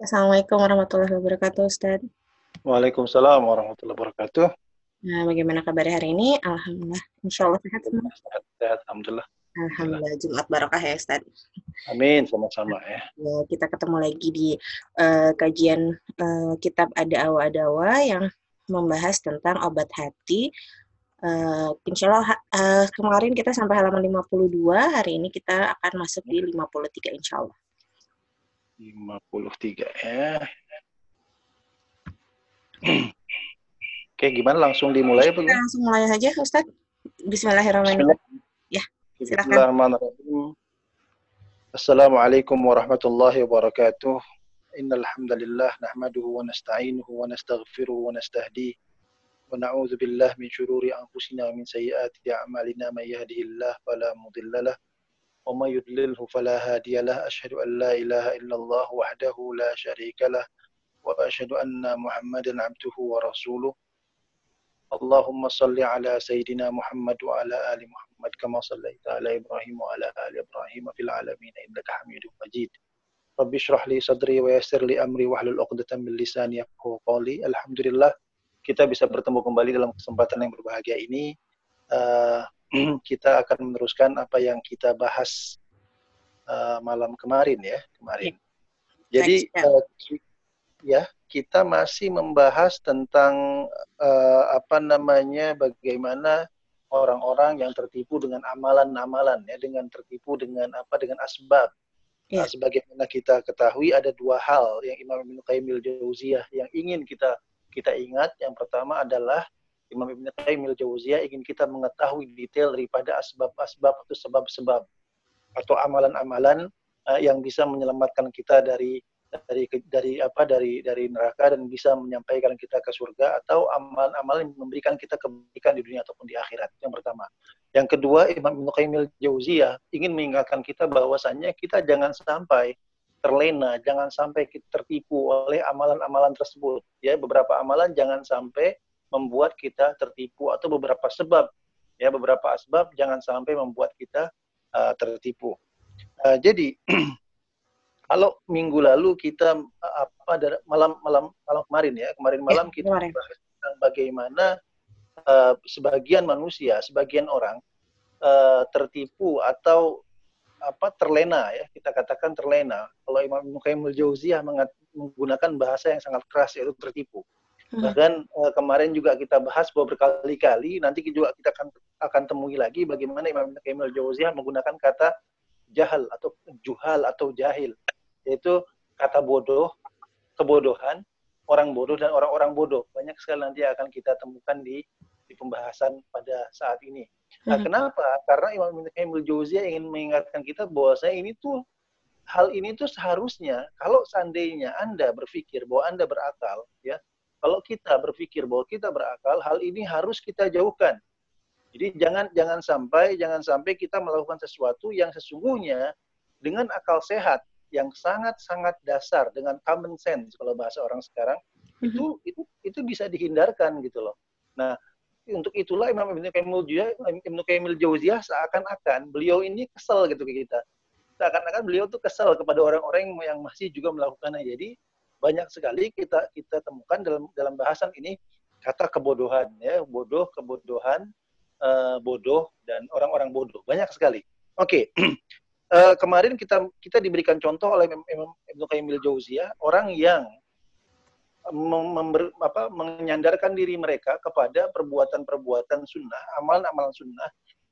Assalamualaikum warahmatullahi wabarakatuh, Ustaz. Waalaikumsalam warahmatullahi wabarakatuh. Nah, bagaimana kabar hari ini? Alhamdulillah. Insya Allah sehat semua. Sehat, sehat, Alhamdulillah. Alhamdulillah. Jumat barokah ya, Ustaz. Amin, sama-sama ya. Ya, kita ketemu lagi di uh, kajian uh, kitab Ada Awa Adawa yang membahas tentang obat hati. Uh, insya Allah uh, kemarin kita sampai halaman 52, hari ini kita akan masuk di 53 insya Allah. 53 ya. Oke, gimana langsung dimulai Kita langsung mulai saja, Ustaz. Bismillahirrahmanirrahim. Ya, silakan. Bismillahirrahmanirrahim. Assalamualaikum warahmatullahi wabarakatuh. Innal hamdalillah nahmaduhu wa nasta'inuhu wa nastaghfiruhu wa nastahdihi wa na'udzu billahi min shururi anfusina wa min sayyiati a'malina may yahdihillahu fala mudilla lahu ومن يضلله فلا هادي له أشهد أن لا إله إلا الله وحده لا شريك له وأشهد أن محمدا عبده ورسوله اللهم صل على سيدنا محمد وعلى آل محمد كما صليت على إبراهيم وعلى آل إبراهيم في العالمين إنك حميد مجيد رب اشرح لي صدري ويسر لي أمري واحلل عقدة من لساني يفقهوا قولي الحمد لله kita bisa bertemu kembali dalam kesempatan yang berbahagia ini. Uh, kita akan meneruskan apa yang kita bahas uh, malam kemarin ya kemarin. Ya. Jadi uh, ya kita masih membahas tentang uh, apa namanya bagaimana orang-orang yang tertipu dengan amalan-amalan ya dengan tertipu dengan apa dengan asbab. Ya. Nah, sebagaimana kita ketahui ada dua hal yang Imam Ibnu Qayyim jauziyah yang ingin kita kita ingat. Yang pertama adalah Imam Ibn Qayyim al-Jauziyah ingin kita mengetahui detail daripada asbab-asbab atau sebab-sebab atau amalan-amalan uh, yang bisa menyelamatkan kita dari dari dari apa dari dari neraka dan bisa menyampaikan kita ke surga atau amalan-amalan yang memberikan kita kebaikan di dunia ataupun di akhirat. Yang pertama. Yang kedua, Imam Ibn Qayyim al-Jauziyah ingin mengingatkan kita bahwasannya kita jangan sampai terlena, jangan sampai kita tertipu oleh amalan-amalan tersebut. Ya, beberapa amalan jangan sampai membuat kita tertipu atau beberapa sebab ya beberapa sebab jangan sampai membuat kita uh, tertipu. Uh, jadi kalau minggu lalu kita uh, apa malam malam malam kemarin ya kemarin malam ya, kita bahas tentang bagaimana uh, sebagian manusia sebagian orang uh, tertipu atau apa terlena ya kita katakan terlena kalau Imam Qayyim al-Jauziyah menggunakan bahasa yang sangat keras yaitu tertipu. Bahkan uh, kemarin juga kita bahas bahwa berkali-kali nanti juga kita akan akan temui lagi bagaimana Imam Qayyim al-Jauziyah menggunakan kata jahal atau juhal atau jahil yaitu kata bodoh, kebodohan, orang bodoh dan orang-orang bodoh. Banyak sekali nanti akan kita temukan di di pembahasan pada saat ini. Nah, hmm. kenapa? Karena Imam Qayyim al-Jauziyah ingin mengingatkan kita bahwa saya ini tuh hal ini tuh seharusnya kalau seandainya Anda berpikir bahwa Anda berakal, ya, kalau kita berpikir bahwa kita berakal, hal ini harus kita jauhkan. Jadi jangan jangan sampai jangan sampai kita melakukan sesuatu yang sesungguhnya dengan akal sehat yang sangat-sangat dasar dengan common sense kalau bahasa orang sekarang mm-hmm. itu itu itu bisa dihindarkan gitu loh. Nah, untuk itulah Imam Ibnu Qayyim Ibnu Qayyim Jauziyah seakan-akan beliau ini kesel gitu ke kita. Seakan-akan beliau tuh kesel kepada orang-orang yang masih juga melakukannya. Jadi banyak sekali kita kita temukan dalam dalam bahasan ini kata kebodohan ya bodoh kebodohan uh, bodoh dan orang-orang bodoh banyak sekali oke okay. uh, eh, kemarin kita kita diberikan contoh oleh Ibnu Qayyim Jauziyah orang yang member, apa, menyandarkan diri mereka kepada perbuatan-perbuatan sunnah, amalan-amalan sunnah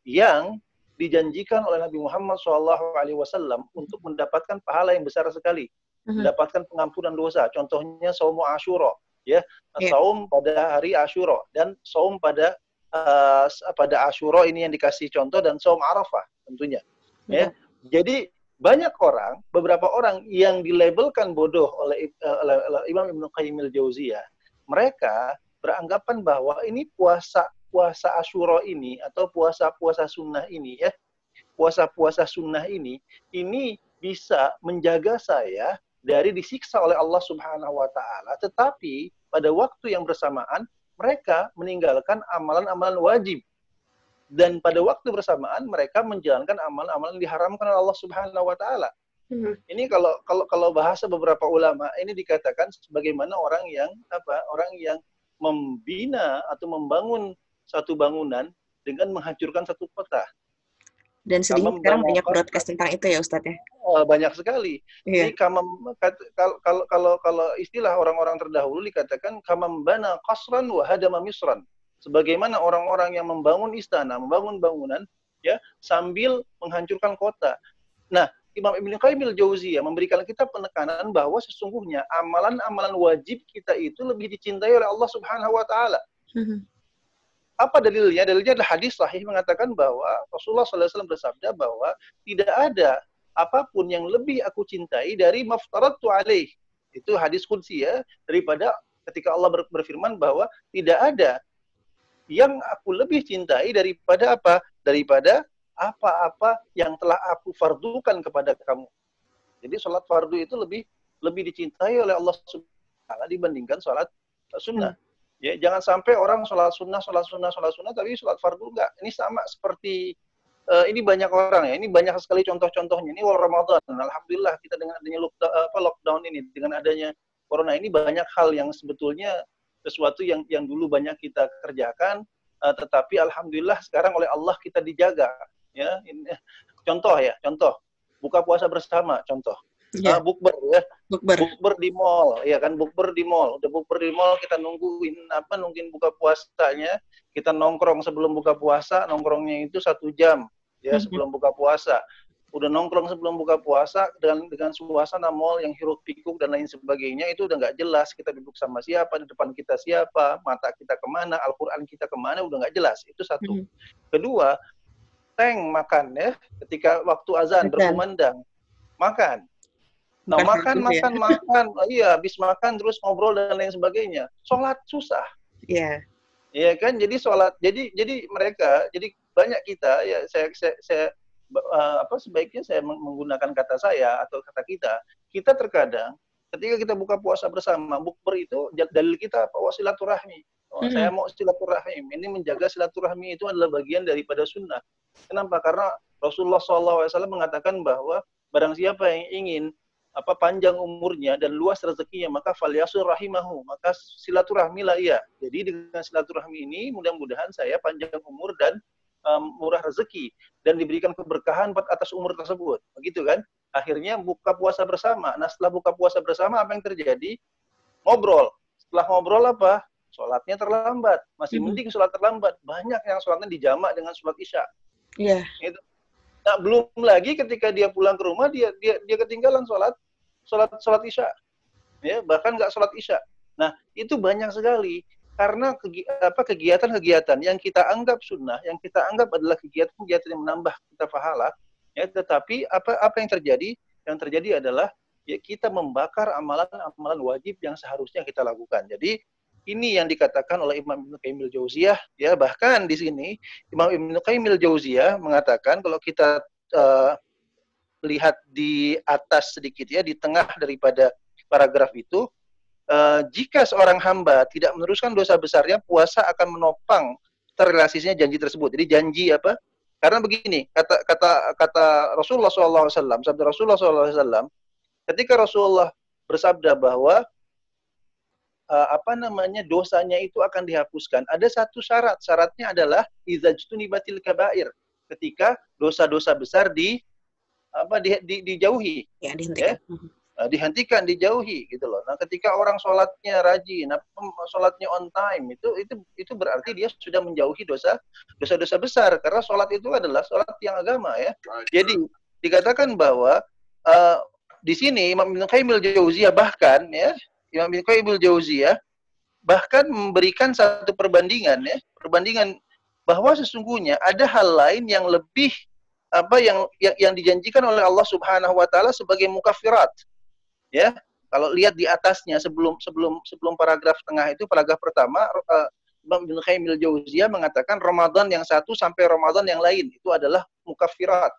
yang dijanjikan oleh Nabi Muhammad SAW untuk mendapatkan pahala yang besar sekali. Mendapatkan pengampunan dosa. Contohnya saum Ashura, ya, yeah. saum pada hari Ashura dan saum pada uh, pada Ashura ini yang dikasih contoh dan saum Arafah tentunya. Yeah. Ya. Jadi banyak orang, beberapa orang yang dilabelkan bodoh oleh, uh, oleh, oleh Imam Ibn Qayyim al-Jauziyah, mereka beranggapan bahwa ini puasa puasa Ashura ini atau puasa-puasa sunnah ini ya, puasa-puasa sunnah ini ini bisa menjaga saya dari disiksa oleh Allah Subhanahu wa taala, tetapi pada waktu yang bersamaan mereka meninggalkan amalan-amalan wajib. Dan pada waktu bersamaan mereka menjalankan amalan-amalan yang diharamkan oleh Allah Subhanahu wa taala. Hmm. Ini kalau kalau kalau bahasa beberapa ulama ini dikatakan sebagaimana orang yang apa? Orang yang membina atau membangun satu bangunan dengan menghancurkan satu kota. Dan sedih sekarang banyak broadcast tentang itu ya Ustadz ya? Oh, banyak sekali. Jadi kamam, kalau, kalau, kalau, kalau istilah orang-orang terdahulu dikatakan kamam bana kasran wa hadama misran. Sebagaimana orang-orang yang membangun istana, membangun bangunan, ya sambil menghancurkan kota. Nah, Imam Ibn Qayyim al-Jauziyah memberikan kita penekanan bahwa sesungguhnya amalan-amalan wajib kita itu lebih dicintai oleh Allah Subhanahu wa taala. Apa dalilnya? Dalilnya adalah hadis sahih mengatakan bahwa Rasulullah SAW bersabda bahwa tidak ada apa pun yang lebih aku cintai dari maftaratu alaih. Itu hadis kunci ya, daripada ketika Allah berfirman bahwa tidak ada yang aku lebih cintai daripada apa? Daripada apa-apa yang telah aku fardukan kepada kamu. Jadi sholat fardu itu lebih lebih dicintai oleh Allah Subhanahu dibandingkan sholat sunnah. Hmm. Ya, jangan sampai orang sholat sunnah, sholat sunnah, sholat sunnah, tapi sholat fardu enggak. Ini sama seperti uh, ini banyak orang ya. Ini banyak sekali contoh-contohnya. Ini awal Ramadan. Alhamdulillah kita dengan adanya lockdown, apa, lockdown ini, dengan adanya corona ini banyak hal yang sebetulnya sesuatu yang yang dulu banyak kita kerjakan, uh, tetapi alhamdulillah sekarang oleh Allah kita dijaga. Ya, ini, contoh ya, contoh buka puasa bersama, contoh yeah. uh, bukber ya. Bukber. bukber di mall. Ya kan bukber di mall. Udah bukber di mall kita nungguin apa nungguin buka puasanya. Kita nongkrong sebelum buka puasa nongkrongnya itu satu jam ya mm-hmm. sebelum buka puasa. Udah nongkrong sebelum buka puasa dengan dengan suasana mall yang hiruk pikuk dan lain sebagainya itu udah nggak jelas kita duduk sama siapa di depan kita siapa mata kita ke mana Al-Quran kita ke mana udah nggak jelas. Itu satu. Mm-hmm. kedua tank makan ya. Ketika waktu azan berkumandang makan Nah, makan, makan, ya. makan. Iya, habis makan terus ngobrol dan lain sebagainya. Sholat susah. Iya. Yeah. Iya kan? Jadi sholat. Jadi jadi mereka, jadi banyak kita ya saya saya, saya uh, apa sebaiknya saya menggunakan kata saya atau kata kita. Kita terkadang ketika kita buka puasa bersama, bukber itu dalil kita apa? silaturahmi. Oh, mm -hmm. Saya mau silaturahim. Ini menjaga silaturahmi itu adalah bagian daripada sunnah. Kenapa? Karena Rasulullah SAW mengatakan bahwa barang siapa yang ingin apa panjang umurnya dan luas rezekinya maka falyasul rahimahu maka silaturahmilah ia. Jadi dengan silaturahmi ini mudah-mudahan saya panjang umur dan um, murah rezeki dan diberikan keberkahan atas umur tersebut. Begitu kan? Akhirnya buka puasa bersama. Nah setelah buka puasa bersama apa yang terjadi? Ngobrol. Setelah ngobrol apa? Sholatnya terlambat. Masih hmm. mending sholat terlambat. Banyak yang sholatnya dijamak dengan sholat isya. Iya. Yeah. Itu. Nah, belum lagi ketika dia pulang ke rumah dia dia dia ketinggalan sholat sholat sholat isya, ya bahkan nggak sholat isya. Nah itu banyak sekali karena kegiatan-kegiatan yang kita anggap sunnah, yang kita anggap adalah kegiatan-kegiatan yang menambah kita pahala, ya tetapi apa apa yang terjadi? Yang terjadi adalah ya kita membakar amalan-amalan wajib yang seharusnya kita lakukan. Jadi ini yang dikatakan oleh Imam Ibnu Qayyim Jauziyah ya. Bahkan di sini Imam Ibnu Qayyim Jauziyah mengatakan kalau kita uh, lihat di atas sedikit ya di tengah daripada paragraf itu uh, jika seorang hamba tidak meneruskan dosa besarnya puasa akan menopang terrealisasinya janji tersebut. Jadi janji apa? Karena begini kata kata kata Rasulullah SAW sabda Rasulullah SAW ketika Rasulullah bersabda bahwa uh, apa namanya dosanya itu akan dihapuskan. Ada satu syarat. Syaratnya adalah izajtunibatil kabair. Ketika dosa-dosa besar di apa di, di, dijauhi. Ya dihentikan. Ya? Nah, dihentikan dijauhi gitu loh. Nah ketika orang sholatnya rajin apa sholatnya on time itu itu itu berarti dia sudah menjauhi dosa dosa-dosa besar. Karena sholat itu adalah sholat yang agama ya. Jadi dikatakan bahwa uh, di sini Imam Ibnu Qayyim jauziyah bahkan ya Imam Ibnu jauziyah bahkan memberikan satu perbandingan ya perbandingan bahwa sesungguhnya ada hal lain yang lebih apa yang yang, yang dijanjikan oleh Allah Subhanahu wa taala sebagai mukafirat. Ya, kalau lihat di atasnya sebelum sebelum sebelum paragraf tengah itu paragraf pertama uh, Imam Ibnu Qayyim jauziyah mengatakan Ramadan yang satu sampai Ramadan yang lain itu adalah mukafirat.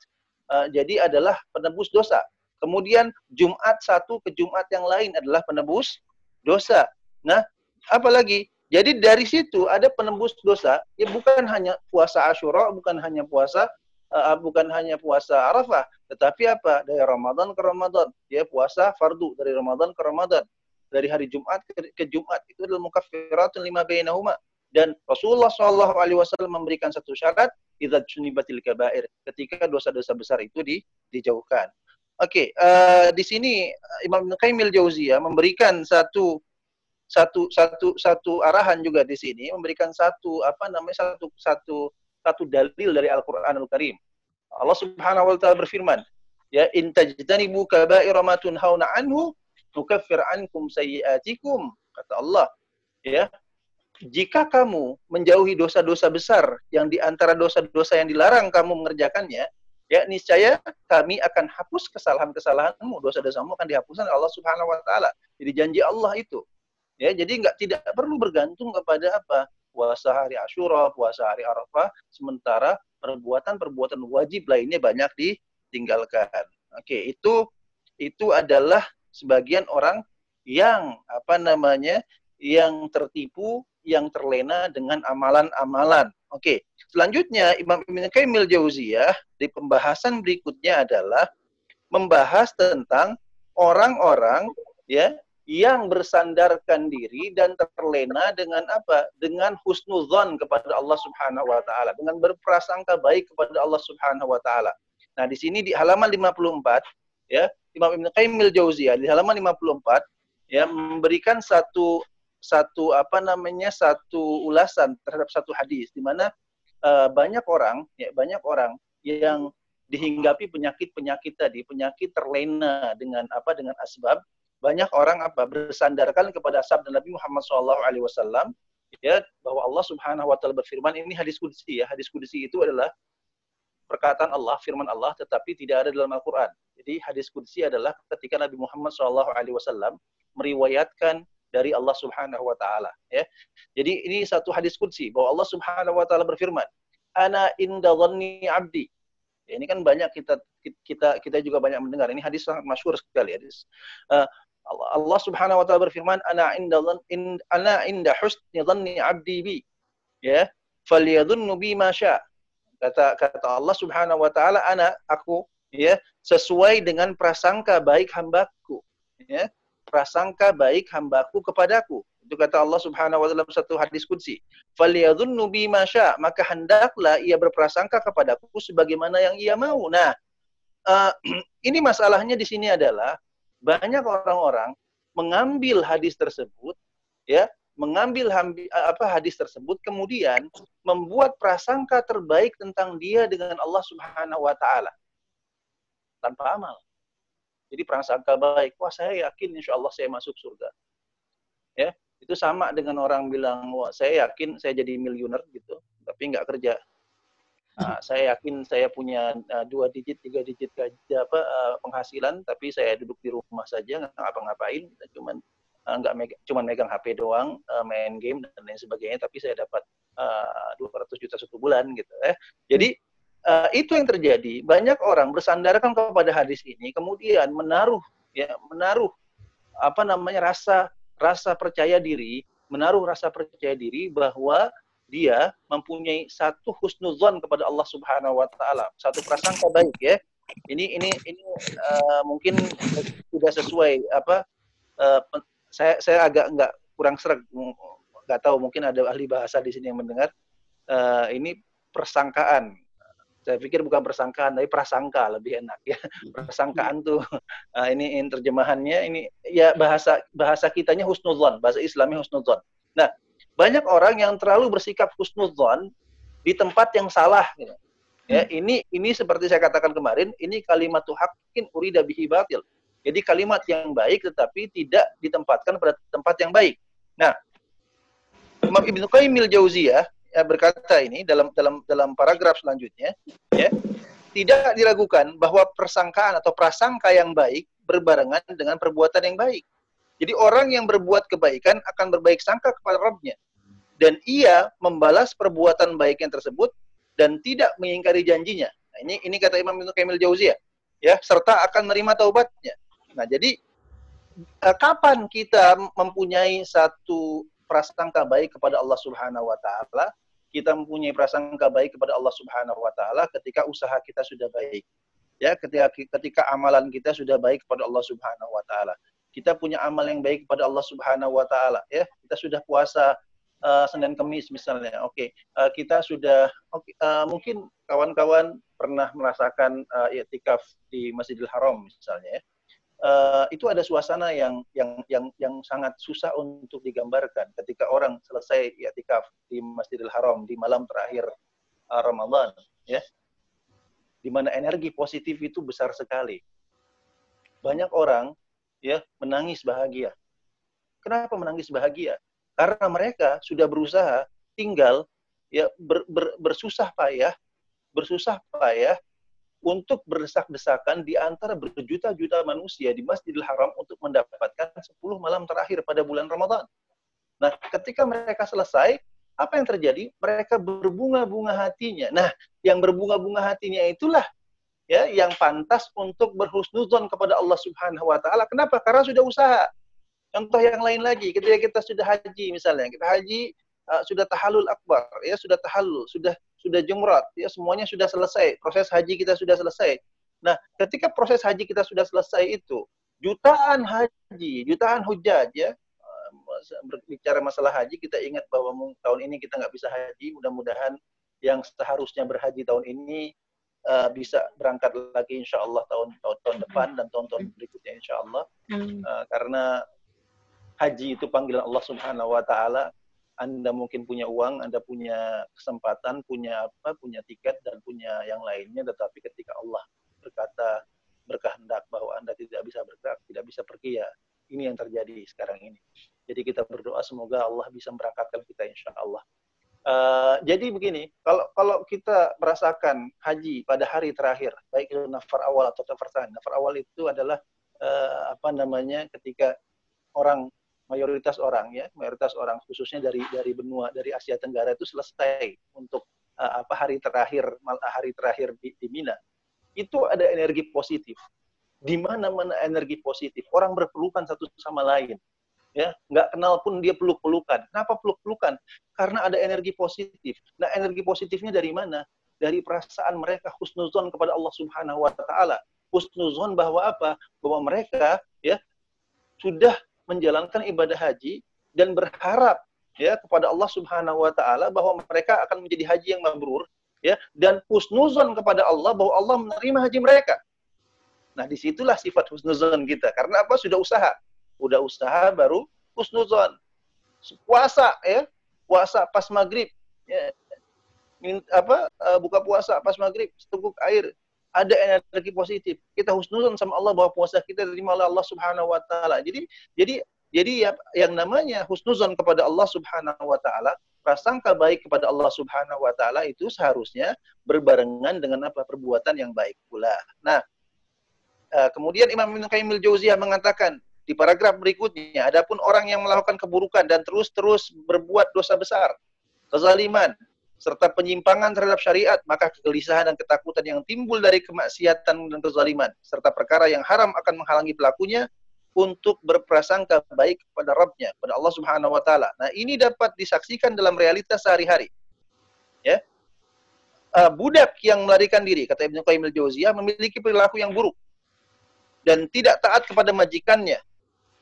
Uh, jadi adalah penebus dosa. Kemudian Jumat satu ke Jumat yang lain adalah penebus dosa. Nah, apalagi jadi dari situ ada penembus dosa, ya bukan hanya puasa Asyura, bukan hanya puasa uh, bukan hanya puasa Arafah, tetapi apa? Dari Ramadan ke Ramadan, dia puasa fardu dari Ramadan ke Ramadan. Dari hari Jumat ke, ke Jumat itu adalah mukaffiratun lima bainahuma. Dan Rasulullah Shallallahu Alaihi Wasallam memberikan satu syarat, idzat sunibatil kabair, ketika dosa-dosa besar itu di, dijauhkan. Oke, okay, uh, di sini Imam Qayyim Jauziyah memberikan satu satu satu satu arahan juga di sini memberikan satu apa namanya satu satu satu dalil dari Al-Qur'anul Karim. Allah Subhanahu wa taala berfirman, ya in tajtanibu kaba'ira ma tunhauna anhu nukaffir ankum sayyi'atikum kata Allah ya jika kamu menjauhi dosa-dosa besar yang di antara dosa-dosa yang dilarang kamu mengerjakannya ya niscaya kami akan hapus kesalahan-kesalahanmu. Dosa-dosamu akan dihapuskan oleh Allah Subhanahu wa taala. Jadi janji Allah itu. Ya, jadi nggak tidak perlu bergantung kepada apa? Puasa hari Ashura, puasa hari Arafah, sementara perbuatan-perbuatan wajib lainnya banyak ditinggalkan. Oke, itu itu adalah sebagian orang yang apa namanya yang tertipu, yang terlena dengan amalan-amalan. Oke, selanjutnya Imam Ibn Qayyim Jauziyah di pembahasan berikutnya adalah membahas tentang orang-orang ya yang bersandarkan diri dan terlena dengan apa? Dengan husnuzon kepada Allah Subhanahu wa taala, dengan berprasangka baik kepada Allah Subhanahu wa taala. Nah, di sini di halaman 54 ya, Imam Ibnu Qayyim al-Jauziyah di halaman 54 ya memberikan satu satu apa namanya satu ulasan terhadap satu hadis di mana uh, banyak orang ya banyak orang yang dihinggapi penyakit-penyakit tadi, penyakit terlena dengan apa dengan asbab banyak orang apa bersandarkan kepada sabda Nabi Muhammad SAW ya bahwa Allah Subhanahu wa taala berfirman ini hadis kudsi ya hadis kudsi itu adalah perkataan Allah firman Allah tetapi tidak ada dalam Al-Qur'an. Jadi hadis kudsi adalah ketika Nabi Muhammad SAW meriwayatkan dari Allah Subhanahu wa taala ya. Jadi ini satu hadis kudsi bahwa Allah Subhanahu wa taala berfirman, "Ana inda dhanni 'abdi." Ya, ini kan banyak kita kita kita juga banyak mendengar. Ini hadis sangat masyhur sekali hadis. Uh, Allah Subhanahu wa taala berfirman, "Ana inda in, ana inda husni dhanni 'abdi bi." Ya, falyadhunnu bi ma sya. Kata kata Allah Subhanahu wa taala, "Ana aku ya sesuai dengan prasangka baik hambaku." Ya, prasangka baik hambaku kepadaku. Itu kata Allah Subhanahu wa taala dalam satu hadis qudsi. Falyadhunnu bi ma sya, maka hendaklah ia berprasangka kepadaku sebagaimana yang ia mau. Nah, uh, ini masalahnya di sini adalah banyak orang-orang mengambil hadis tersebut ya mengambil apa hadis tersebut kemudian membuat prasangka terbaik tentang dia dengan Allah Subhanahu wa taala tanpa amal. Jadi prasangka baik, wah saya yakin insya Allah saya masuk surga. Ya, itu sama dengan orang bilang, wah saya yakin saya jadi miliuner gitu, tapi nggak kerja. Nah, saya yakin saya punya uh, dua digit, tiga digit gaji apa uh, penghasilan, tapi saya duduk di rumah saja nggak ngapa-ngapain, cuman uh, nggak meg cuman megang HP doang, uh, main game dan lain sebagainya, tapi saya dapat uh, 200 juta satu bulan gitu. Eh, jadi uh, itu yang terjadi. Banyak orang bersandarkan kepada hadis ini, kemudian menaruh ya menaruh apa namanya rasa rasa percaya diri, menaruh rasa percaya diri bahwa dia mempunyai satu husnuzon kepada Allah Subhanahu wa taala, satu prasangka baik ya. Ini ini ini uh, mungkin tidak sesuai apa uh, saya saya agak enggak kurang serak nggak tahu mungkin ada ahli bahasa di sini yang mendengar uh, ini persangkaan saya pikir bukan persangkaan tapi prasangka lebih enak ya persangkaan tuh uh, ini, ini terjemahannya ini ya bahasa bahasa kitanya husnuzon bahasa Islamnya husnuzon nah banyak orang yang terlalu bersikap husnudzon di tempat yang salah gitu. Ya, hmm. ini ini seperti saya katakan kemarin, ini kalimat hakin urida bihi batil. Jadi kalimat yang baik tetapi tidak ditempatkan pada tempat yang baik. Nah, Imam Ibnu Qayyim al-Jauziyah ya, berkata ini dalam dalam dalam paragraf selanjutnya, ya, tidak diragukan bahwa persangkaan atau prasangka yang baik berbarengan dengan perbuatan yang baik. Jadi orang yang berbuat kebaikan akan berbaik sangka kepada Rabbnya dan ia membalas perbuatan baiknya tersebut dan tidak mengingkari janjinya. Nah, ini ini kata Imam Ibnu Kamil Jauziyah ya serta akan menerima taubatnya. Nah, jadi eh, kapan kita mempunyai satu prasangka baik kepada Allah Subhanahu wa taala kita mempunyai prasangka baik kepada Allah Subhanahu wa taala ketika usaha kita sudah baik. Ya, ketika ketika amalan kita sudah baik kepada Allah Subhanahu wa taala. Kita punya amal yang baik kepada Allah Subhanahu wa taala, ya. Kita sudah puasa uh, Senin Kemis misalnya. Oke, okay. uh, kita sudah okay, uh, mungkin kawan-kawan pernah merasakan uh, i'tikaf di Masjidil Haram misalnya ya uh, itu ada suasana yang yang yang yang sangat susah untuk digambarkan ketika orang selesai i'tikaf di Masjidil Haram di malam terakhir uh, Ramadan ya. Di mana energi positif itu besar sekali. Banyak orang ya menangis bahagia. Kenapa menangis bahagia? Karena mereka sudah berusaha tinggal ya ber, ber, bersusah payah bersusah payah untuk berdesak-desakan di antara berjuta-juta manusia di Masjidil Haram untuk mendapatkan 10 malam terakhir pada bulan Ramadan. Nah, ketika mereka selesai, apa yang terjadi? Mereka berbunga-bunga hatinya. Nah, yang berbunga-bunga hatinya itulah ya yang pantas untuk berhusnuzon kepada Allah Subhanahu wa taala. Kenapa? Karena sudah usaha. Contoh yang lain lagi, ketika kita sudah haji misalnya, kita haji uh, sudah tahalul akbar, ya sudah tahalul, sudah sudah jumrat, ya semuanya sudah selesai, proses haji kita sudah selesai. Nah, ketika proses haji kita sudah selesai itu, jutaan haji, jutaan hujaj ya, berbicara masalah haji, kita ingat bahwa tahun ini kita nggak bisa haji, mudah-mudahan yang seharusnya berhaji tahun ini uh, bisa berangkat lagi insya Allah tahun, tahun tahun depan dan tahun-tahun berikutnya insya Allah. Uh, karena haji itu panggilan Allah Subhanahu Wa Taala anda mungkin punya uang, Anda punya kesempatan, punya apa, punya tiket dan punya yang lainnya, tetapi ketika Allah berkata berkehendak bahwa Anda tidak bisa bergerak, tidak bisa pergi ya, ini yang terjadi sekarang ini. Jadi kita berdoa semoga Allah bisa memberangkatkan kita insya Allah. Uh, jadi begini, kalau kalau kita merasakan haji pada hari terakhir, baik itu nafar awal atau nafar tani, nafar awal itu adalah uh, apa namanya ketika orang mayoritas orang ya, mayoritas orang khususnya dari dari benua dari Asia Tenggara itu selesai untuk uh, apa hari terakhir hari terakhir di, di Mina. Itu ada energi positif. Di mana-mana energi positif, orang berpelukan satu sama lain. Ya, nggak kenal pun dia peluk-pelukan. Kenapa peluk-pelukan? Karena ada energi positif. Nah, energi positifnya dari mana? Dari perasaan mereka husnuzon kepada Allah Subhanahu wa taala. Husnuzon bahwa apa? Bahwa mereka ya sudah menjalankan ibadah haji dan berharap ya kepada Allah Subhanahu wa taala bahwa mereka akan menjadi haji yang mabrur ya dan husnuzon kepada Allah bahwa Allah menerima haji mereka. Nah, di situlah sifat husnuzon kita. Karena apa? Sudah usaha. Udah usaha baru husnuzon. Puasa ya, puasa pas maghrib. Ya. apa eh, buka puasa pas maghrib seteguk air ada energi positif. Kita husnuzon sama Allah bahwa puasa kita diterima oleh Allah Subhanahu wa taala. Jadi jadi jadi ya, yang namanya husnuzon kepada Allah Subhanahu wa taala, prasangka baik kepada Allah Subhanahu wa taala itu seharusnya berbarengan dengan apa perbuatan yang baik pula. Nah, eh, kemudian Imam Ibnu Qayyim al-Jauziyah mengatakan di paragraf berikutnya, adapun orang yang melakukan keburukan dan terus-terus berbuat dosa besar, kezaliman, serta penyimpangan terhadap syariat, maka kegelisahan dan ketakutan yang timbul dari kemaksiatan dan kezaliman, serta perkara yang haram akan menghalangi pelakunya untuk berprasangka baik kepada Rabbnya, kepada Allah Subhanahu wa taala. Nah, ini dapat disaksikan dalam realitas sehari-hari. Ya. Uh, budak yang melarikan diri, kata Ibnu Qayyim al-Jauziyah, memiliki perilaku yang buruk dan tidak taat kepada majikannya.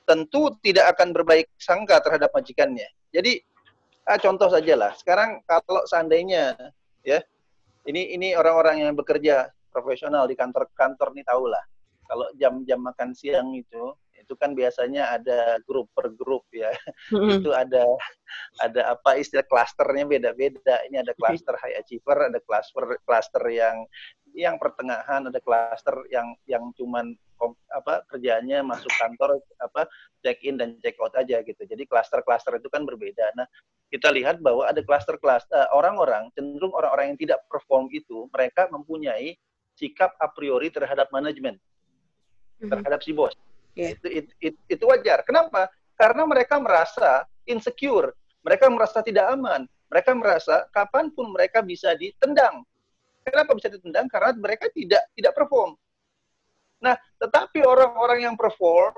Tentu tidak akan berbaik sangka terhadap majikannya. Jadi ah, contoh saja lah. Sekarang kalau seandainya ya ini ini orang-orang yang bekerja profesional di kantor-kantor nih tahu lah. Kalau jam-jam makan siang itu itu kan biasanya ada grup per grup ya. Mm-hmm. itu ada ada apa istilah klasternya beda-beda. Ini ada klaster high achiever, ada klaster klaster yang yang pertengahan, ada klaster yang yang cuman apa kerjanya masuk kantor apa check in dan check out aja gitu. Jadi klaster-klaster itu kan berbeda. Nah, kita lihat bahwa ada klaster-klaster uh, orang-orang cenderung orang-orang yang tidak perform itu mereka mempunyai sikap a priori terhadap manajemen mm-hmm. terhadap si bos yeah. itu, itu, itu itu wajar kenapa karena mereka merasa insecure mereka merasa tidak aman mereka merasa kapan pun mereka bisa ditendang kenapa bisa ditendang karena mereka tidak tidak perform nah tetapi orang-orang yang perform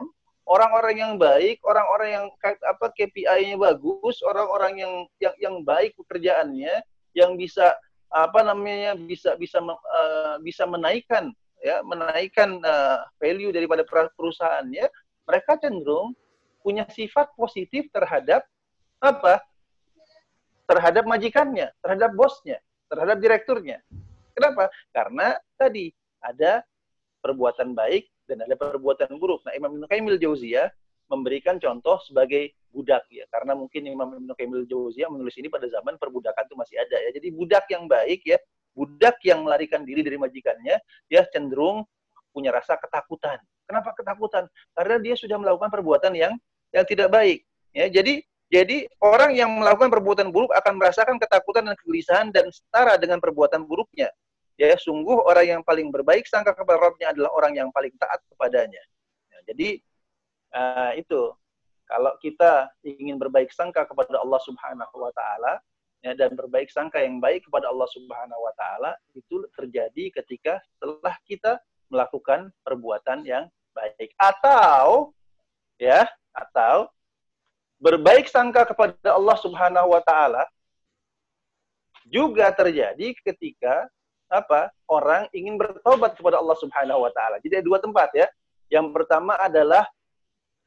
orang-orang yang baik, orang-orang yang apa KPI-nya bagus, orang-orang yang yang yang baik pekerjaannya, yang bisa apa namanya bisa bisa uh, bisa menaikkan ya menaikkan uh, value daripada perusahaannya mereka cenderung punya sifat positif terhadap apa terhadap majikannya terhadap bosnya terhadap direkturnya. Kenapa? Karena tadi ada perbuatan baik dan ada perbuatan buruk. Nah Imam Ibnu Qayyim Jauziyah memberikan contoh sebagai budak ya. Karena mungkin Imam Ibnu Qayyim Jauziyah menulis ini pada zaman perbudakan itu masih ada ya. Jadi budak yang baik ya budak yang melarikan diri dari majikannya ya cenderung punya rasa ketakutan. Kenapa ketakutan? Karena dia sudah melakukan perbuatan yang yang tidak baik ya. Jadi jadi orang yang melakukan perbuatan buruk akan merasakan ketakutan dan kegelisahan dan setara dengan perbuatan buruknya ya sungguh orang yang paling berbaik sangka kepada Rabbnya adalah orang yang paling taat kepadanya. Ya, jadi uh, itu kalau kita ingin berbaik sangka kepada Allah Subhanahu wa taala ya, dan berbaik sangka yang baik kepada Allah Subhanahu wa taala itu terjadi ketika setelah kita melakukan perbuatan yang baik. Atau ya atau berbaik sangka kepada Allah Subhanahu wa taala juga terjadi ketika apa orang ingin bertobat kepada Allah Subhanahu wa taala. Jadi ada dua tempat ya. Yang pertama adalah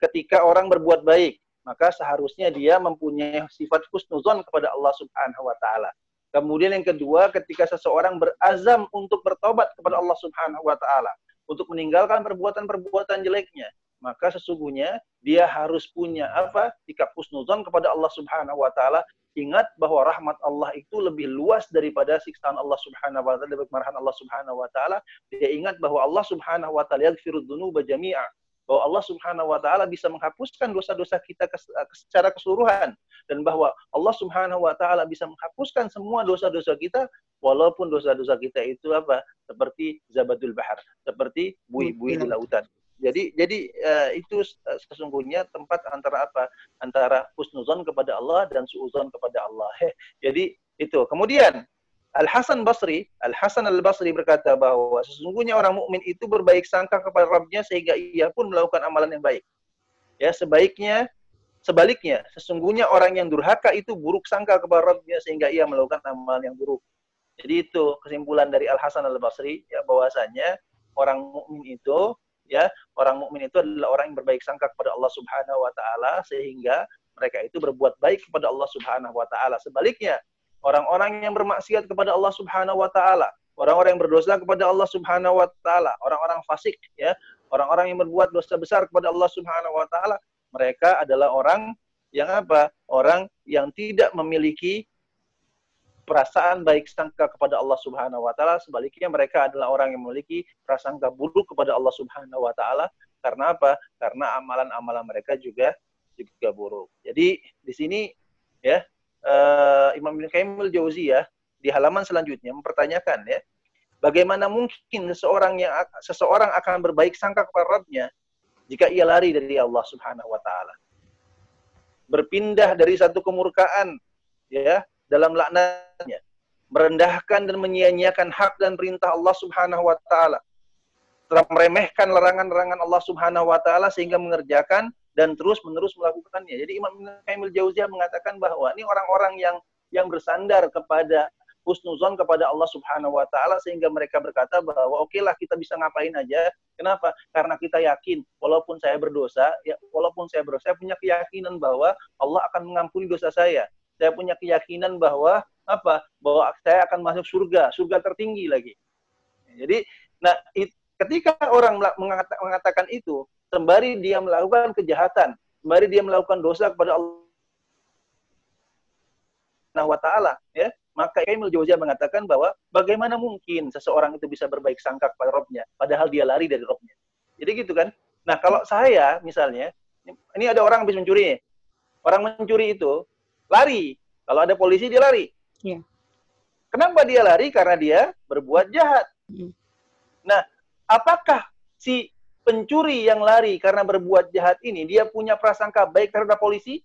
ketika orang berbuat baik, maka seharusnya dia mempunyai sifat husnuzon kepada Allah Subhanahu wa taala. Kemudian yang kedua, ketika seseorang berazam untuk bertobat kepada Allah Subhanahu wa taala, untuk meninggalkan perbuatan-perbuatan jeleknya, maka sesungguhnya dia harus punya apa? sikap husnuzon kepada Allah Subhanahu wa taala. Ingat bahwa rahmat Allah itu lebih luas daripada siksaan Allah Subhanahu wa taala, daripada kemarahan Allah Subhanahu wa taala. Dia ingat bahwa Allah Subhanahu wa taala yaghfirud dzunuba jami'a. Bahwa Allah Subhanahu wa taala bisa menghapuskan dosa-dosa kita secara keseluruhan. Dan bahwa Allah Subhanahu wa taala bisa menghapuskan semua dosa-dosa kita walaupun dosa-dosa kita itu apa? Seperti zabadul bahar seperti bui-bui di lautan jadi jadi uh, itu sesungguhnya tempat antara apa antara husnuzon kepada Allah dan suuzon kepada Allah jadi itu kemudian Al Hasan Basri, Al Hasan Al Basri berkata bahwa sesungguhnya orang mukmin itu berbaik sangka kepada Rabbnya sehingga ia pun melakukan amalan yang baik. Ya, sebaiknya sebaliknya, sesungguhnya orang yang durhaka itu buruk sangka kepada Rabbnya sehingga ia melakukan amalan yang buruk. Jadi itu kesimpulan dari Al Hasan Al Basri ya bahwasanya orang mukmin itu ya, orang mukmin itu adalah orang yang berbaik sangka kepada Allah Subhanahu wa taala sehingga mereka itu berbuat baik kepada Allah Subhanahu wa taala. Sebaliknya, orang-orang yang bermaksiat kepada Allah Subhanahu wa taala, orang-orang yang berdosa kepada Allah Subhanahu wa taala, orang-orang fasik ya, orang-orang yang berbuat dosa besar kepada Allah Subhanahu wa taala, mereka adalah orang yang apa? Orang yang tidak memiliki perasaan baik sangka kepada Allah Subhanahu wa taala, sebaliknya mereka adalah orang yang memiliki prasangka buruk kepada Allah Subhanahu wa taala. Karena apa? Karena amalan-amalan mereka juga juga buruk. Jadi di sini ya uh, Imam Ibn Qayyim al-Jauziyah di halaman selanjutnya mempertanyakan ya, bagaimana mungkin seseorang yang seseorang akan berbaik sangka kepada Rabbnya jika ia lari dari Allah Subhanahu wa taala. Berpindah dari satu kemurkaan ya dalam laknatnya, merendahkan dan menyia-nyiakan hak dan perintah Allah Subhanahu wa taala. Telah meremehkan larangan-larangan Allah Subhanahu wa taala sehingga mengerjakan dan terus menerus melakukannya. Jadi Imam Ibnu Jauziyah mengatakan bahwa ini orang-orang yang yang bersandar kepada husnuzon kepada Allah Subhanahu wa taala sehingga mereka berkata bahwa oke lah kita bisa ngapain aja. Kenapa? Karena kita yakin walaupun saya berdosa, ya walaupun saya berdosa, saya punya keyakinan bahwa Allah akan mengampuni dosa saya. Saya punya keyakinan bahwa apa? Bahwa saya akan masuk surga, surga tertinggi lagi. Jadi, nah it, ketika orang mengatakan itu, sembari dia melakukan kejahatan, sembari dia melakukan dosa kepada Allah wa taala, ya. Maka Imam Jauziyah mengatakan bahwa bagaimana mungkin seseorang itu bisa berbaik sangka kepada Robnya, padahal dia lari dari Robnya. Jadi gitu kan. Nah kalau saya misalnya, ini ada orang habis mencuri, orang mencuri itu lari. Kalau ada polisi dia lari. Ya. Kenapa dia lari? Karena dia berbuat jahat. Hmm. Nah, apakah si pencuri yang lari karena berbuat jahat ini dia punya prasangka baik terhadap polisi?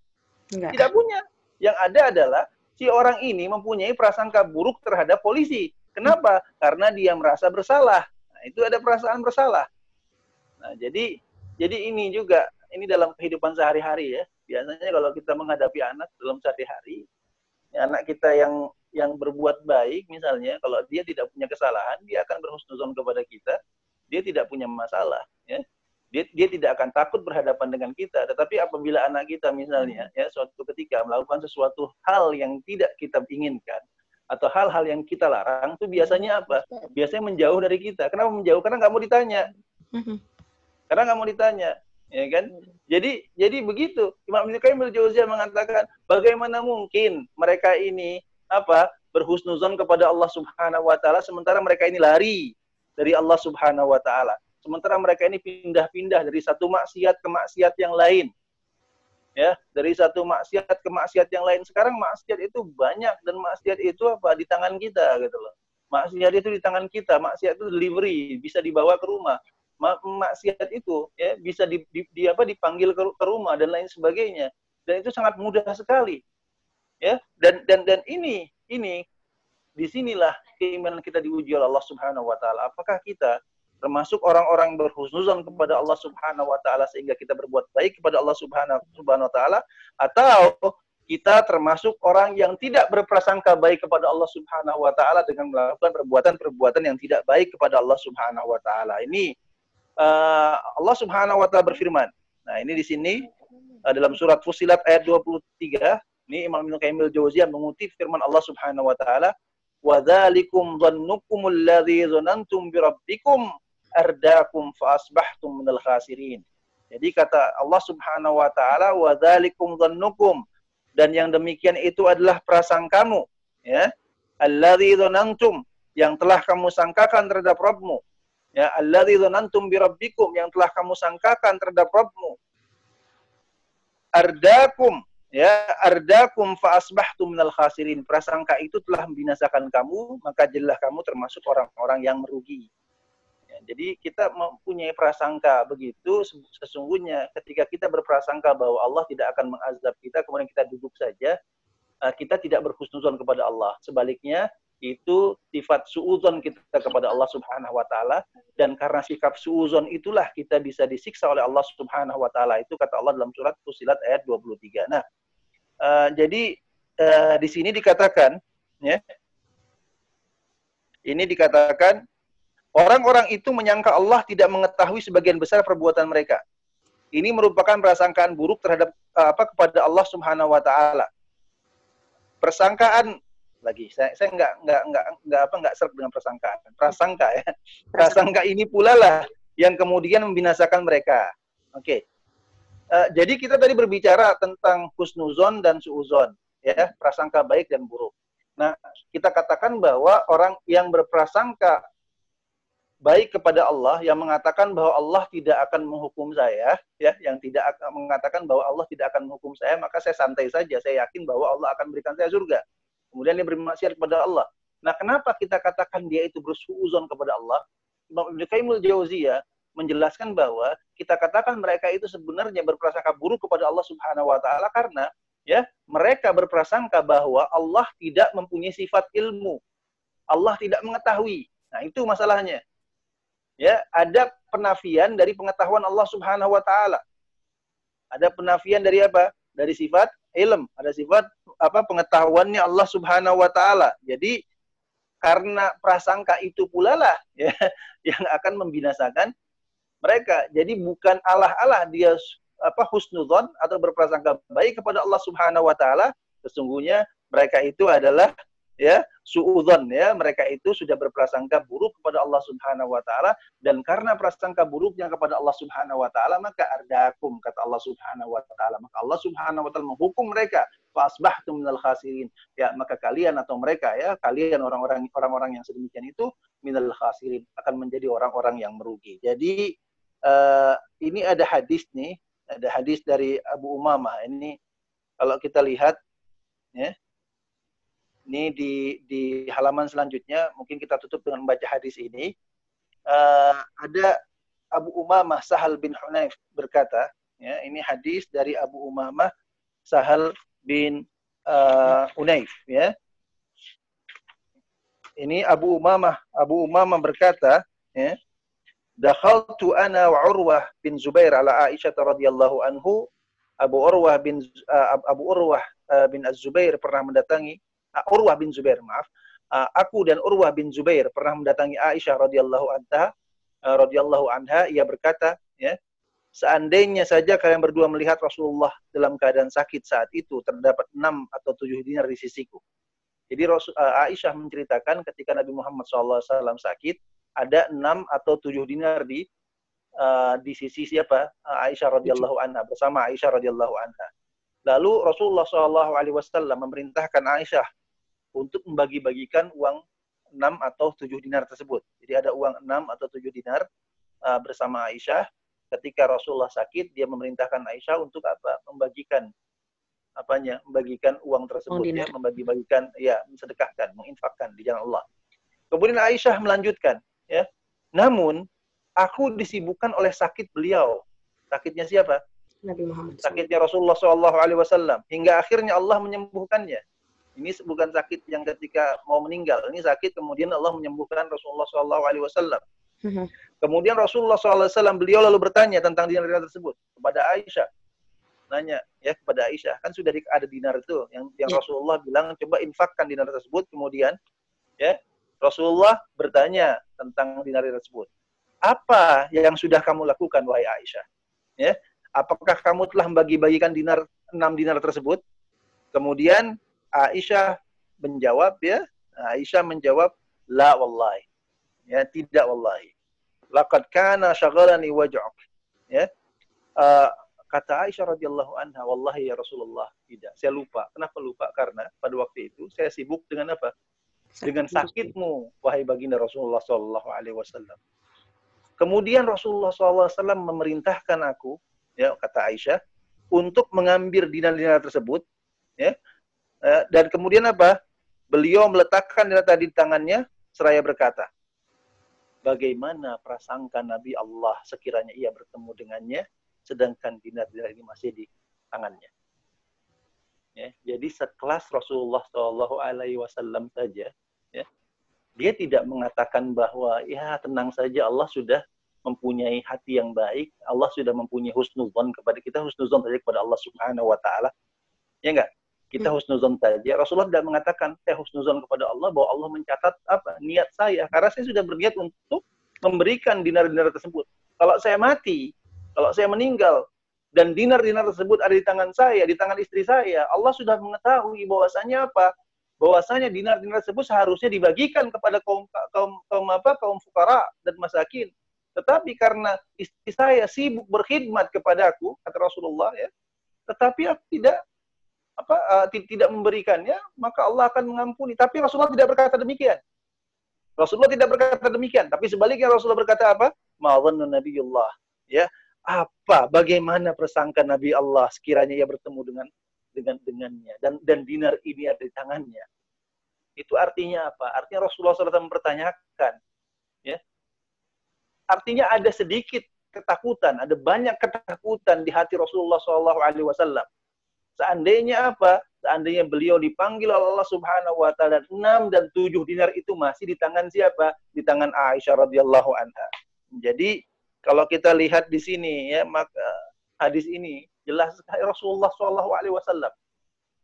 Enggak. Tidak punya. Yang ada adalah si orang ini mempunyai prasangka buruk terhadap polisi. Kenapa? Hmm. Karena dia merasa bersalah. Nah, itu ada perasaan bersalah. Nah, jadi jadi ini juga ini dalam kehidupan sehari-hari ya. Biasanya kalau kita menghadapi anak dalam sehari-hari, anak kita yang yang berbuat baik misalnya kalau dia tidak punya kesalahan dia akan berhusnuzon kepada kita. Dia tidak punya masalah ya. Dia, dia tidak akan takut berhadapan dengan kita. Tetapi apabila anak kita misalnya ya suatu ketika melakukan sesuatu hal yang tidak kita inginkan atau hal-hal yang kita larang itu biasanya apa? Biasanya menjauh dari kita. Kenapa menjauh? Karena nggak mau ditanya. Mm-hmm. karena nggak mau ditanya ya kan jadi jadi begitu Imam Ibnu Qayyim al mengatakan bagaimana mungkin mereka ini apa berhusnuzon kepada Allah Subhanahu wa taala sementara mereka ini lari dari Allah Subhanahu wa taala Sementara mereka ini pindah-pindah dari satu maksiat ke maksiat yang lain. Ya, dari satu maksiat ke maksiat yang lain. Sekarang maksiat itu banyak dan maksiat itu apa di tangan kita gitu loh. Maksiat itu di tangan kita, maksiat itu delivery, bisa dibawa ke rumah. Maksiat itu ya bisa di, di, di apa dipanggil ke, ke rumah dan lain sebagainya. Dan itu sangat mudah sekali. Ya, dan dan dan ini ini di sinilah keimanan kita diuji oleh Allah Subhanahu wa taala. Apakah kita termasuk orang-orang berhusnuzon kepada Allah Subhanahu wa taala sehingga kita berbuat baik kepada Allah Subhanahu wa taala atau kita termasuk orang yang tidak berprasangka baik kepada Allah Subhanahu wa taala dengan melakukan perbuatan-perbuatan yang tidak baik kepada Allah Subhanahu wa taala. Ini uh, Allah Subhanahu wa taala berfirman. Nah, ini di sini uh, dalam surat Fusilat ayat 23, ini Imam Ibnu Qayyim al-Jauziyah mengutip firman Allah Subhanahu wa taala, "Wa dzalikum dhannukum alladzi dzanantum bi rabbikum ardakum fa asbahtum minal khasirin. Jadi kata Allah Subhanahu wa taala wa dzalikum dhannukum dan yang demikian itu adalah prasangkamu ya alladzi dzanantum yang telah kamu sangkakan terhadap Rabbmu ya alladzi dzanantum bi rabbikum yang telah kamu sangkakan terhadap Rabbmu. Ardakum ya ardakum fa asbahtum minal khasirin. Prasangka itu telah membinasakan kamu maka jelas kamu termasuk orang-orang yang merugi. Jadi kita mempunyai prasangka begitu sesungguhnya ketika kita berprasangka bahwa Allah tidak akan mengazab kita kemudian kita duduk saja eh, kita tidak berhusnuzon kepada Allah. Sebaliknya itu sifat suuzon kita kepada Allah Subhanahu wa taala dan karena sikap suuzon itulah kita bisa disiksa oleh Allah Subhanahu wa taala. Itu kata Allah dalam surat Fusilat ayat 23. Nah, uh, jadi uh, di sini dikatakan ya ini dikatakan Orang-orang itu menyangka Allah tidak mengetahui sebagian besar perbuatan mereka. Ini merupakan prasangkaan buruk terhadap eh, apa kepada Allah Subhanahu wa taala. Persangkaan lagi saya saya nggak nggak nggak nggak apa nggak serp dengan persangkaan. Prasangka ya. Prasangka ini pula lah yang kemudian membinasakan mereka. Oke. Okay. Uh, jadi kita tadi berbicara tentang husnuzon dan suuzon, ya, prasangka baik dan buruk. Nah, kita katakan bahwa orang yang berprasangka baik kepada Allah yang mengatakan bahwa Allah tidak akan menghukum saya, ya, yang tidak akan mengatakan bahwa Allah tidak akan menghukum saya, maka saya santai saja. Saya yakin bahwa Allah akan berikan saya surga. Kemudian dia bermaksiat kepada Allah. Nah, kenapa kita katakan dia itu bersuuzon kepada Allah? Imam Ibnu Qayyim al-Jauziyah menjelaskan bahwa kita katakan mereka itu sebenarnya berprasangka buruk kepada Allah Subhanahu wa taala karena ya, mereka berprasangka bahwa Allah tidak mempunyai sifat ilmu. Allah tidak mengetahui. Nah, itu masalahnya ya ada penafian dari pengetahuan Allah Subhanahu wa taala. Ada penafian dari apa? Dari sifat ilm, ada sifat apa pengetahuannya Allah Subhanahu wa taala. Jadi karena prasangka itu pula lah ya yang akan membinasakan mereka. Jadi bukan Allah-Allah dia apa husnudzon atau berprasangka baik kepada Allah Subhanahu wa taala, sesungguhnya mereka itu adalah ya suudzon ya. Mereka itu sudah berprasangka buruk kepada Allah Subhanahu wa taala. Dan karena prasangka buruknya kepada Allah Subhanahu wa taala maka ardakum kata Allah Subhanahu wa taala. Maka Allah Subhanahu wa taala menghukum mereka fasbahtum minal khasirin. Ya maka kalian atau mereka ya kalian orang-orang orang-orang yang sedemikian itu minal khasirin akan menjadi orang-orang yang merugi. Jadi uh, ini ada hadis nih ada hadis dari Abu Umamah. Ini kalau kita lihat ya ini di di halaman selanjutnya mungkin kita tutup dengan membaca hadis ini. Uh, ada Abu Umamah Sahal bin Hunayf berkata, ya, ini hadis dari Abu Umamah Sahal bin uh, Hunayf, ya. Ini Abu Umamah, Abu Umamah berkata, ya, Dakhaltu ana wa Urwah bin Zubair ala Aisyah radhiyallahu anhu. Abu Urwah bin uh, Abu Urwah uh, bin Az-Zubair pernah mendatangi uh, Urwah bin Zubair, maaf. Uh, aku dan Urwah bin Zubair pernah mendatangi Aisyah radhiyallahu anha uh, radhiyallahu anha ia berkata, ya, seandainya saja kalian berdua melihat Rasulullah dalam keadaan sakit saat itu terdapat enam atau tujuh dinar di sisiku. Jadi Rasul, uh, Aisyah menceritakan ketika Nabi Muhammad SAW sakit, ada enam atau tujuh dinar di uh, di sisi siapa? Uh, Aisyah radhiyallahu anha bersama Aisyah radhiyallahu anha. Lalu Rasulullah Wasallam memerintahkan Aisyah untuk membagi-bagikan uang enam atau tujuh dinar tersebut. Jadi ada uang enam atau tujuh dinar uh, bersama Aisyah. Ketika Rasulullah sakit, dia memerintahkan Aisyah untuk apa? Membagikan apanya? Membagikan uang tersebut, oh, ya, membagi-bagikan, ya, mensedekahkan, menginfakkan di jalan Allah. Kemudian Aisyah melanjutkan, ya. Namun aku disibukkan oleh sakit beliau. Sakitnya siapa? Nabi Muhammad. Sakitnya Rasulullah Shallallahu Alaihi Wasallam hingga akhirnya Allah menyembuhkannya. Ini bukan sakit yang ketika mau meninggal. Ini sakit kemudian Allah menyembuhkan Rasulullah Shallallahu Alaihi Wasallam. Mhm. Kemudian Rasulullah SAW beliau lalu bertanya tentang dinar-dinar tersebut kepada Aisyah. Nanya ya kepada Aisyah kan sudah ada dinar itu yang yang ya. Rasulullah bilang coba infakkan dinar tersebut. Kemudian ya Rasulullah bertanya tentang dinar tersebut. Apa yang sudah kamu lakukan wahai Aisyah? Ya, apakah kamu telah membagi-bagikan dinar enam dinar tersebut? Kemudian Aisyah menjawab ya, Aisyah menjawab la wallahi. Ya, tidak wallahi. Laqad kana syaghalani waj'uk. Ya. Uh, kata Aisyah radhiyallahu anha, wallahi ya Rasulullah, tidak. Saya lupa. Kenapa lupa? Karena pada waktu itu saya sibuk dengan apa? Dengan sakitmu, wahai baginda Rasulullah sallallahu alaihi wasallam. Kemudian Rasulullah SAW memerintahkan aku ya kata Aisyah untuk mengambil dinar-dinar tersebut ya eh, dan kemudian apa beliau meletakkan dinar tadi di tangannya seraya berkata bagaimana prasangka Nabi Allah sekiranya ia bertemu dengannya sedangkan dinar-dinar ini masih di tangannya ya jadi sekelas Rasulullah Shallallahu Alaihi Wasallam saja ya dia tidak mengatakan bahwa ya tenang saja Allah sudah mempunyai hati yang baik, Allah sudah mempunyai husnuzon kepada kita, husnuzon saja kepada Allah Subhanahu wa taala. Ya enggak? Kita hmm. husnuzon saja. Rasulullah tidak mengatakan saya husnuzon kepada Allah bahwa Allah mencatat apa niat saya karena saya sudah berniat untuk memberikan dinar-dinar tersebut. Kalau saya mati, kalau saya meninggal dan dinar-dinar tersebut ada di tangan saya, di tangan istri saya, Allah sudah mengetahui bahwasanya apa? bahwasanya dinar-dinar tersebut seharusnya dibagikan kepada kaum kaum kaum apa kaum fukara dan masakin tetapi karena istri saya sibuk berkhidmat kepadaku, kata Rasulullah ya, tetapi aku tidak apa uh, tidak memberikannya, maka Allah akan mengampuni. Tapi Rasulullah tidak berkata demikian. Rasulullah tidak berkata demikian, tapi sebaliknya Rasulullah berkata apa? Ma'adhannu Nabiullah. Ya, apa bagaimana persangka Nabi Allah sekiranya ia bertemu dengan dengan dengannya dan dan dinar ini ada di tangannya. Itu artinya apa? Artinya Rasulullah SAW mempertanyakan, ya, artinya ada sedikit ketakutan, ada banyak ketakutan di hati Rasulullah Wasallam. Seandainya apa? Seandainya beliau dipanggil Allah Subhanahu Wa Taala enam dan tujuh dinar itu masih di tangan siapa? Di tangan Aisyah radhiyallahu anha. Jadi kalau kita lihat di sini ya maka hadis ini jelas Rasulullah Shallallahu Alaihi Wasallam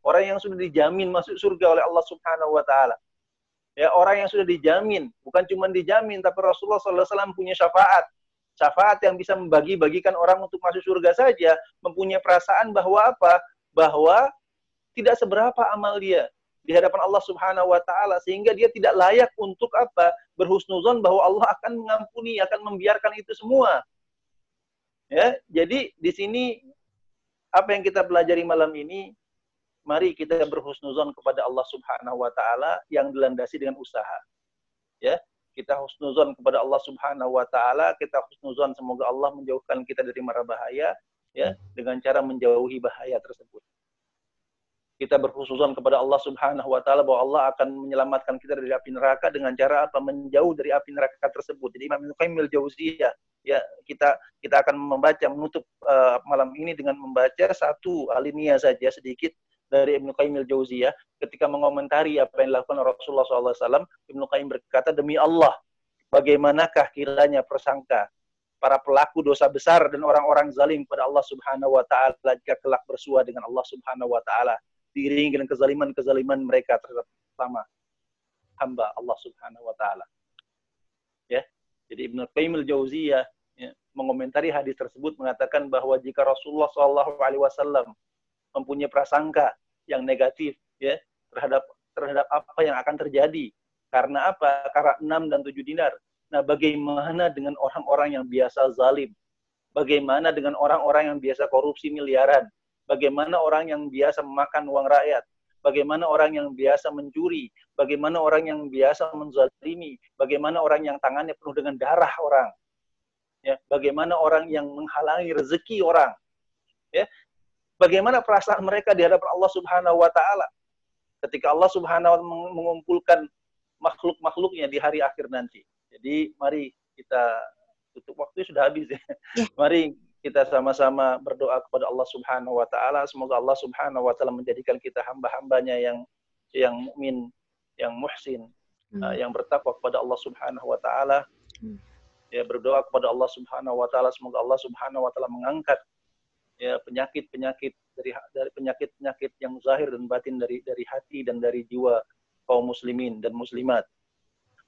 orang yang sudah dijamin masuk surga oleh Allah Subhanahu Wa Taala ya orang yang sudah dijamin bukan cuma dijamin tapi Rasulullah SAW punya syafaat syafaat yang bisa membagi-bagikan orang untuk masuk surga saja mempunyai perasaan bahwa apa bahwa tidak seberapa amal dia di hadapan Allah Subhanahu wa taala sehingga dia tidak layak untuk apa? Berhusnuzon bahwa Allah akan mengampuni akan membiarkan itu semua. Ya jadi di sini apa yang kita pelajari malam ini mari kita berhusnuzon kepada Allah Subhanahu wa taala yang dilandasi dengan usaha. Ya, kita husnuzon kepada Allah Subhanahu wa taala, kita husnuzon semoga Allah menjauhkan kita dari mara bahaya ya dengan cara menjauhi bahaya tersebut. Kita berhusnuzon kepada Allah Subhanahu wa taala bahwa Allah akan menyelamatkan kita dari api neraka dengan cara apa? Menjauh dari api neraka tersebut. Jadi Imam Ibnu Qayyim al-Jauziyah ya kita kita akan membaca menutup uh, malam ini dengan membaca satu alinea saja sedikit dari Ibnu Qayyim al-Jauziyah ketika mengomentari apa yang dilakukan Rasulullah SAW, Ibnu Qayyim berkata, demi Allah, bagaimanakah kiranya persangka para pelaku dosa besar dan orang-orang zalim pada Allah Subhanahu wa taala jika kelak bersua dengan Allah Subhanahu wa taala diiringi dengan kezaliman-kezaliman mereka terhadap sama hamba Allah Subhanahu wa taala. Ya. Jadi Ibnu Qayyim al-Jauziyah ya, mengomentari hadis tersebut mengatakan bahwa jika Rasulullah Shallallahu alaihi wasallam mempunyai prasangka yang negatif ya terhadap terhadap apa yang akan terjadi karena apa? Karena 6 dan 7 dinar. Nah, bagaimana dengan orang-orang yang biasa zalim? Bagaimana dengan orang-orang yang biasa korupsi miliaran? Bagaimana orang yang biasa memakan uang rakyat? Bagaimana orang yang biasa mencuri? Bagaimana orang yang biasa menzalimi? Bagaimana orang yang tangannya penuh dengan darah orang? Ya, bagaimana orang yang menghalangi rezeki orang? Ya, bagaimana perasaan mereka di hadapan Allah Subhanahu wa taala? Ketika Allah Subhanahu wa taala mengumpulkan makhluk-makhluknya di hari akhir nanti. Jadi mari kita tutup waktu sudah habis ya. ya. Mari kita sama-sama berdoa kepada Allah Subhanahu wa taala semoga Allah Subhanahu wa taala menjadikan kita hamba-hambanya yang yang mukmin, yang muhsin, hmm. uh, yang bertakwa kepada Allah Subhanahu wa taala. Hmm. Ya berdoa kepada Allah Subhanahu wa taala semoga Allah Subhanahu wa taala mengangkat ya penyakit-penyakit dari dari penyakit-penyakit yang zahir dan batin dari dari hati dan dari jiwa kaum muslimin dan muslimat.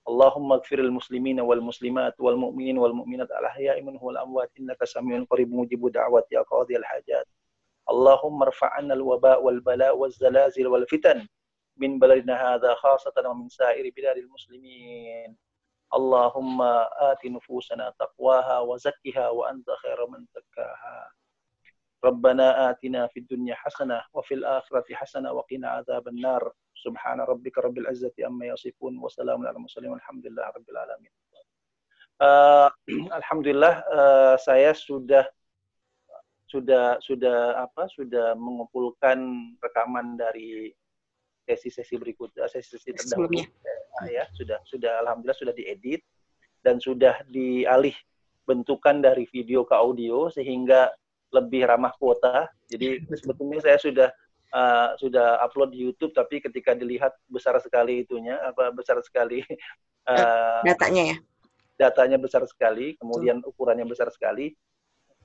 اللهم اغفر المسلمين والمسلمات والمؤمنين والمؤمنات الأحياء منه والأموات. إنك سميع قريب مجيب دعوات يا قاضي الحاجات. اللهم ارفع عنا الوباء والبلاء والزلازل والفتن من بلدنا هذا خاصة ومن سائر بلاد المسلمين. اللهم آت نفوسنا تقواها وزكها وأنت خير من زكاها. ربنا آتنا في الدنيا حسنة وفي الآخرة حسنة وقنا عذاب النار. Subhana rabbika rabbil azzati amma yasifun wa salamun ala mursalin walhamdulillahi rabbil alamin. Uh, alhamdulillah uh, saya sudah sudah sudah apa sudah mengumpulkan rekaman dari sesi-sesi berikut eh, sesi-sesi terdahulu. nah, ya sudah sudah alhamdulillah sudah diedit dan sudah dialih bentukan dari video ke audio sehingga lebih ramah kuota. Jadi sebetulnya saya sudah uh, sudah upload di YouTube, tapi ketika dilihat besar sekali itunya, apa besar sekali uh, datanya ya. Datanya besar sekali, kemudian ukurannya besar sekali.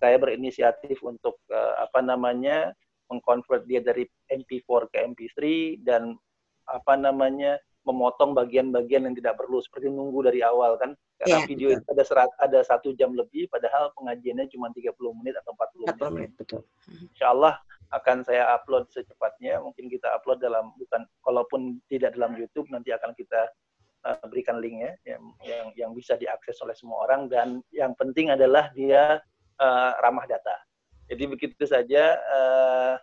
Saya berinisiatif untuk uh, apa namanya mengkonvert dia dari MP4 ke MP3 dan apa namanya memotong bagian-bagian yang tidak perlu seperti nunggu dari awal kan karena yeah, video itu ada serat, ada satu jam lebih padahal pengajiannya cuma 30 menit atau 40, 40 menit. menit betul. Insya Allah akan saya upload secepatnya mungkin kita upload dalam bukan kalaupun tidak dalam YouTube nanti akan kita uh, berikan linknya yang, yang yang bisa diakses oleh semua orang dan yang penting adalah dia uh, ramah data. Jadi begitu saja uh,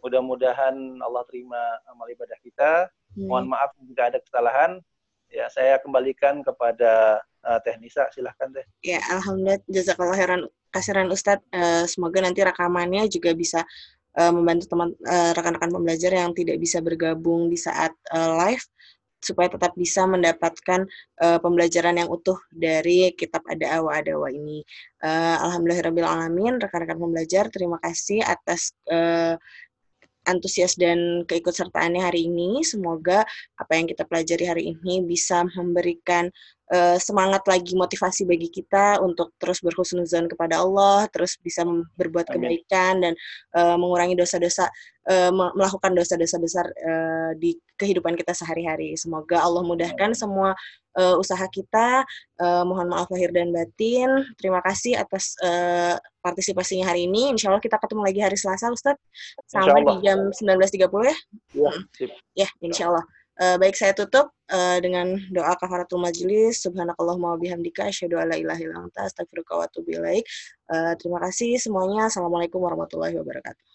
mudah-mudahan Allah terima amal ibadah kita Hmm. Mohon maaf jika ada kesalahan. Ya, saya kembalikan kepada uh, Teh Nisa. Silahkan, Teh. Ya, Alhamdulillah. Jazakallah khairan kasiran Ustadz. Uh, semoga nanti rekamannya juga bisa uh, membantu teman uh, rekan-rekan pembelajar yang tidak bisa bergabung di saat uh, live supaya tetap bisa mendapatkan uh, pembelajaran yang utuh dari kitab ada awa adawa ini. Uh, Alhamdulillahirobbilalamin rekan-rekan pembelajar terima kasih atas uh, antusias dan keikutsertaannya hari ini. Semoga apa yang kita pelajari hari ini bisa memberikan uh, semangat lagi motivasi bagi kita untuk terus berhusnuzon kepada Allah, terus bisa berbuat kebaikan dan uh, mengurangi dosa-dosa uh, melakukan dosa-dosa besar uh, di kehidupan kita sehari-hari. Semoga Allah mudahkan semua uh, usaha kita. Uh, mohon maaf lahir dan batin. Terima kasih atas uh, partisipasinya hari ini. Insya Allah kita ketemu lagi hari Selasa, Ustadz. Sama di jam 19.30 ya? Ya, ya insya Allah. Uh, baik saya tutup uh, dengan doa kafaratul majlis subhanakallahumma bihamdika asyhadu alla ilaha illa anta astaghfiruka wa atubu ilaik. Uh, terima kasih semuanya. Assalamualaikum warahmatullahi wabarakatuh.